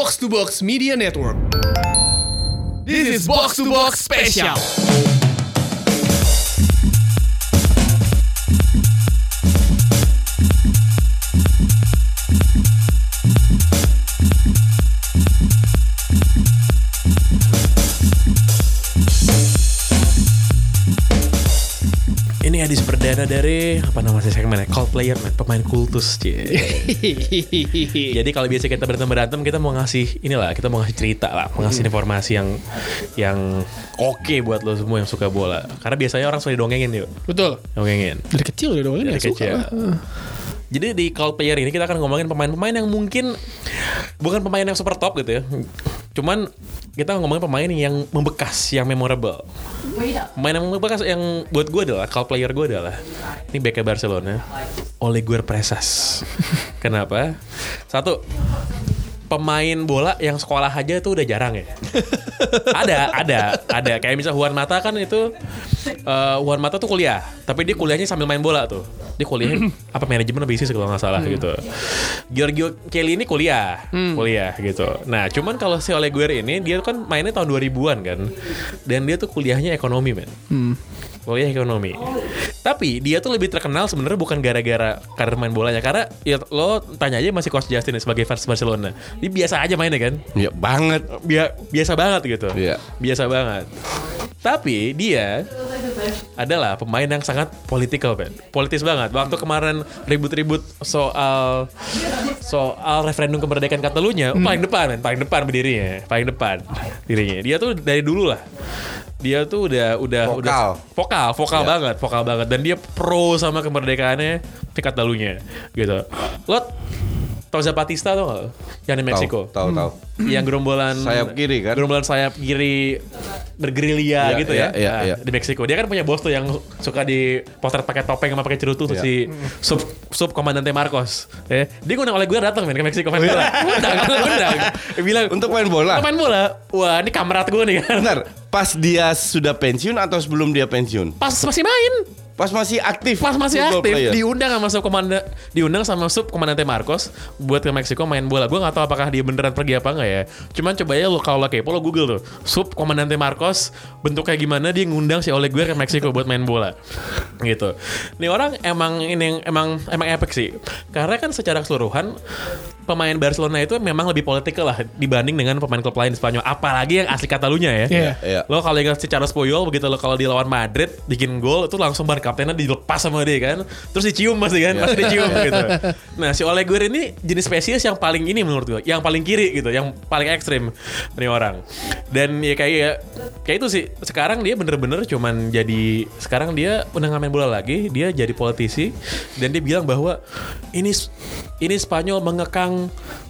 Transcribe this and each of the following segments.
Box to Box Media Network. This is Box to Box Special. Ini edisi perdana dari apa nama sih segmennya? Call player, man. pemain kultus. Jadi kalau biasa kita berantem berantem, kita mau ngasih inilah, kita mau ngasih cerita lah, mau ngasih informasi yang yang oke buat lo semua yang suka bola. Karena biasanya orang suka didongengin yuk, Betul. dongengin. Dari kecil udah dong Dari ya suka kecil. lah. Jadi di call player ini kita akan ngomongin pemain-pemain yang mungkin bukan pemain yang super top gitu ya. Cuman kita ngomongin pemain yang membekas, yang memorable. Pemain yang membekas yang buat gue adalah call player gue adalah ini backnya Barcelona, Oleguer Presas. Kenapa? Satu, pemain bola yang sekolah aja itu udah jarang ya. ada, ada, ada. Kayak misal Juan Mata kan itu eh, Juan Mata tuh kuliah, tapi dia kuliahnya sambil main bola tuh. Dia kuliahnya apa manajemen bisnis kalau nggak salah gitu. Giorgio Kelly ini kuliah, kuliah gitu. Nah, cuman kalau si Oleguer ini dia kan mainnya tahun 2000-an kan. Dan dia tuh kuliahnya ekonomi, men. Kuliah ekonomi. Tapi dia tuh lebih terkenal sebenarnya bukan gara-gara karir main bolanya karena ya lo tanya aja masih coach Justin ya, sebagai fans Barcelona. Dia biasa aja mainnya kan. Ya banget. Bia- biasa banget gitu. Iya. Biasa banget. Tapi dia adalah pemain yang sangat political, Ben. Politis banget. Waktu kemarin ribut-ribut soal soal referendum kemerdekaan Catalunya, paling depan, paling depan berdirinya, paling depan dirinya. Dia tuh dari dulu lah. Dia tuh udah udah Vokal. udah vokal, vokal Iya. banget, vokal banget dan dia pro sama kemerdekaannya di Catalunya gitu. Lo tau Zapatista tuh gak? Yang di Meksiko Tahu, tahu, tahu. yang gerombolan Sayap kiri kan? gerombolan sayap kiri bergerilya Iya, gitu iya, ya iya, Nah, iya. di Meksiko dia kan punya bos tuh yang suka di potret pakai topeng sama pakai cerutu tuh Iya. si sub sub komandante Marcos ya dia ngundang oleh gue datang men ke Meksiko main bola undang undang bilang Untuk main bola. "Mau main bola wah ini kamerat gue nih kan Bentar, pas dia sudah pensiun atau sebelum dia pensiun? pas masih main Pas masih aktif. Pas masih aktif player. diundang sama sub komanda diundang sama sub komandante Marcos buat ke Meksiko main bola. Gue nggak tahu apakah dia beneran pergi apa enggak ya. Cuman coba ya lo kalau lo kepo lo Google tuh sub komandante Marcos bentuk kayak gimana dia ngundang si Ole Guer ke Meksiko buat main bola. Gitu. Nih orang emang ini yang emang emang epic sih. Karena kan secara keseluruhan pemain Barcelona itu memang lebih politikal lah dibanding dengan pemain klub lain di Spanyol. Apalagi yang asli Catalunya ya. Iya. Iya. Lo kalau ingat secara Spoyol begitu lo kalau dilawan Madrid bikin gol itu langsung ban kaptennya dilepas sama dia kan. Terus dicium pasti kan, pasti dicium gitu. Nah, si Ole Gunnar ini jenis spesies yang paling ini menurut gue, yang paling kiri gitu, yang paling ekstrim nih orang. Dan ya kayak ya, kayak itu sih. Sekarang dia bener-bener cuman jadi sekarang dia udah nggak main bola lagi, dia jadi politisi dan dia bilang bahwa ini ini Spanyol mengekang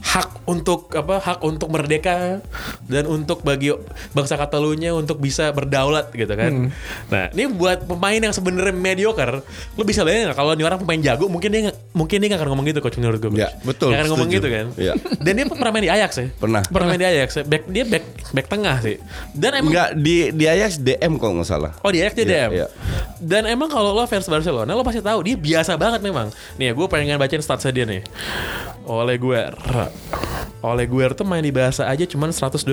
hak untuk apa hak untuk merdeka dan untuk bagi bangsa Catalunya untuk bisa berdaulat gitu kan. Nah ini buat pemain yang sebenarnya mediocre, lo bisa bayangin nggak kalau ini orang pemain jago mungkin dia mungkin dia nggak akan ngomong gitu coach menurut gue. Ya, betul, Nggak akan ngomong setuju. gitu kan. Iya. Dan dia pernah main di Ajax ya. Pernah. Pernah main di Ajax. Back dia back back tengah sih. Dan emang Enggak di di Ajax DM kalau nggak salah. Oh di Ajax dia Iya, DM. iya. Dan emang kalau lo fans Barcelona lo pasti tahu dia biasa banget memang. Nih gue pengen bacain statsnya dia nih. Oleh Guer. Oleh Guer tuh main di bahasa aja cuman 127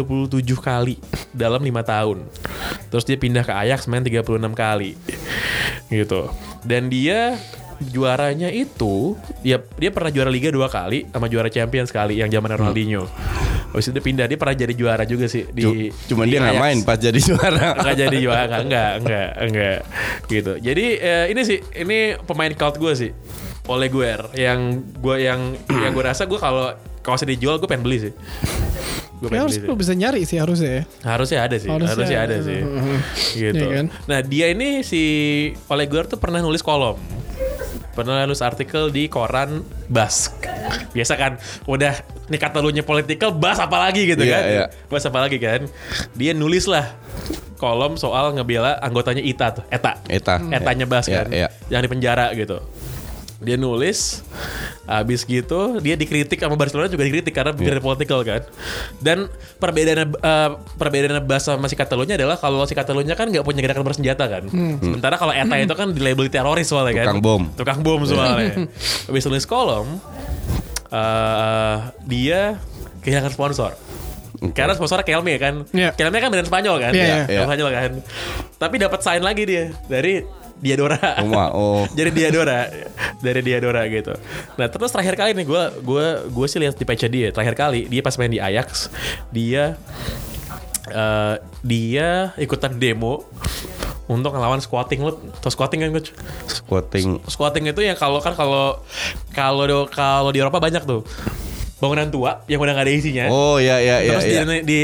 kali dalam lima tahun. Terus dia pindah ke Ajax main 36 kali. Gitu. Dan dia juaranya itu dia dia pernah juara liga dua kali sama juara champion sekali yang zaman Ronaldinho. Habis itu dia pindah dia pernah jadi juara juga sih di Cu- Cuman di dia nggak main pas jadi juara. nggak jadi juara enggak enggak enggak enggak gitu jadi eh, ini sih ini pemain cult gue sih oleh Guer yang gue yang yang gue rasa gue kalau kaosnya dijual gue pengen beli sih gue Ya, pengen harus beli sih. lu bisa nyari sih harusnya ya. harusnya ada sih Harusnya harusnya, ada ada. sih Heeh. gitu Iya kan? nah dia ini si oleh Guer tuh pernah nulis kolom pernah nulis artikel di koran Bask biasa kan udah nih Catalunya political Bas apa lagi gitu Iya, kan iya. Bas apa lagi kan dia nulis lah kolom soal ngebela anggotanya Ita tuh Eta Eta. Etanya Bas Iya, kan iya. yang di penjara gitu dia nulis habis gitu dia dikritik sama Barcelona juga dikritik karena Iya. yeah. political kan dan perbedaannya eh, perbedaannya Bas sama si Catalunya adalah kalau si Catalunya kan nggak punya gerakan bersenjata kan sementara kalau Eta itu kan dilabeli teroris soalnya kan Tukang bom. tukang bom soalnya habis nulis kolom eh dia kehilangan sponsor. Karena sponsornya Kelme kan. Iya. Kelme kan brand Spanyol kan. Iya, iya. Brand Spanyol kan. Tapi dapat sign lagi dia dari Diadora. Wah, oh. Jadi Diadora dari Diadora gitu. Nah terus terakhir kali nih gue gue gue sih lihat di page dia terakhir kali dia pas main di Ajax dia eh, dia ikutan demo untuk ngelawan squatting lu atau squatting kan coach? Squatting. Squatting itu yang kalau kan kalau kalau kalau di Eropa banyak tuh bangunan tua yang udah gak ada isinya. Oh ya ya ya. terus ya. di, di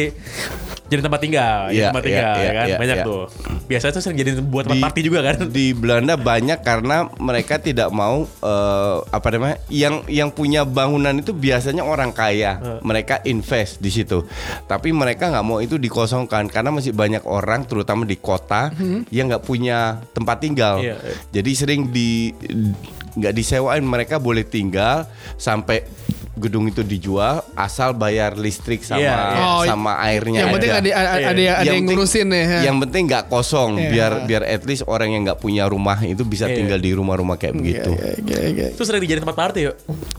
jadi tempat tinggal, jadi Iya, tempat iya, tinggal iya, ya kan iya, banyak iya. tuh. Biasanya tuh sering jadi buat tempat Di- party juga kan. Di Belanda banyak karena mereka tidak mau eh, apa namanya yang yang punya bangunan itu biasanya orang kaya. Mereka invest di situ. Tapi mereka nggak mau itu dikosongkan karena masih banyak orang terutama di kota yang nggak punya tempat tinggal. Iya. Jadi sering di nggak disewain mereka boleh tinggal sampai gedung itu dijual asal bayar listrik sama Iya, iya. Oh, sama airnya Yang penting aja. ada ada, ada, ada yang penting- ngurusin ya. Yang penting nggak kosong Iya. biar biar at least orang yang nggak punya rumah itu bisa Iya. tinggal di rumah-rumah kayak begitu. Iya, iya, iya. Itu sering dijadiin tempat party yuk.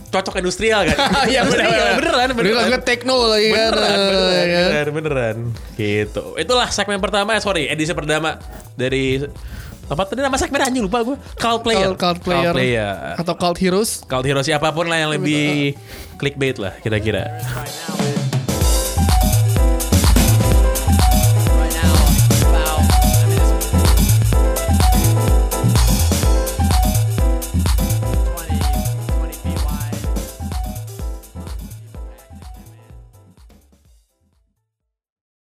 Cocok industrial kan. Iya, beneran, beneran. beneran, beneran. tekno lagi kan. Beneran, ya beneran, kan? beneran, beneran. Gitu. Itulah segmen pertama, eh, sorry, edisi pertama dari apa tadi nama segmen anjing lupa gue. Cult player. Cult, cult player. Cult player. Atau cult heroes. Cult hero siapa pun lah yang lebih clickbait lah kira-kira.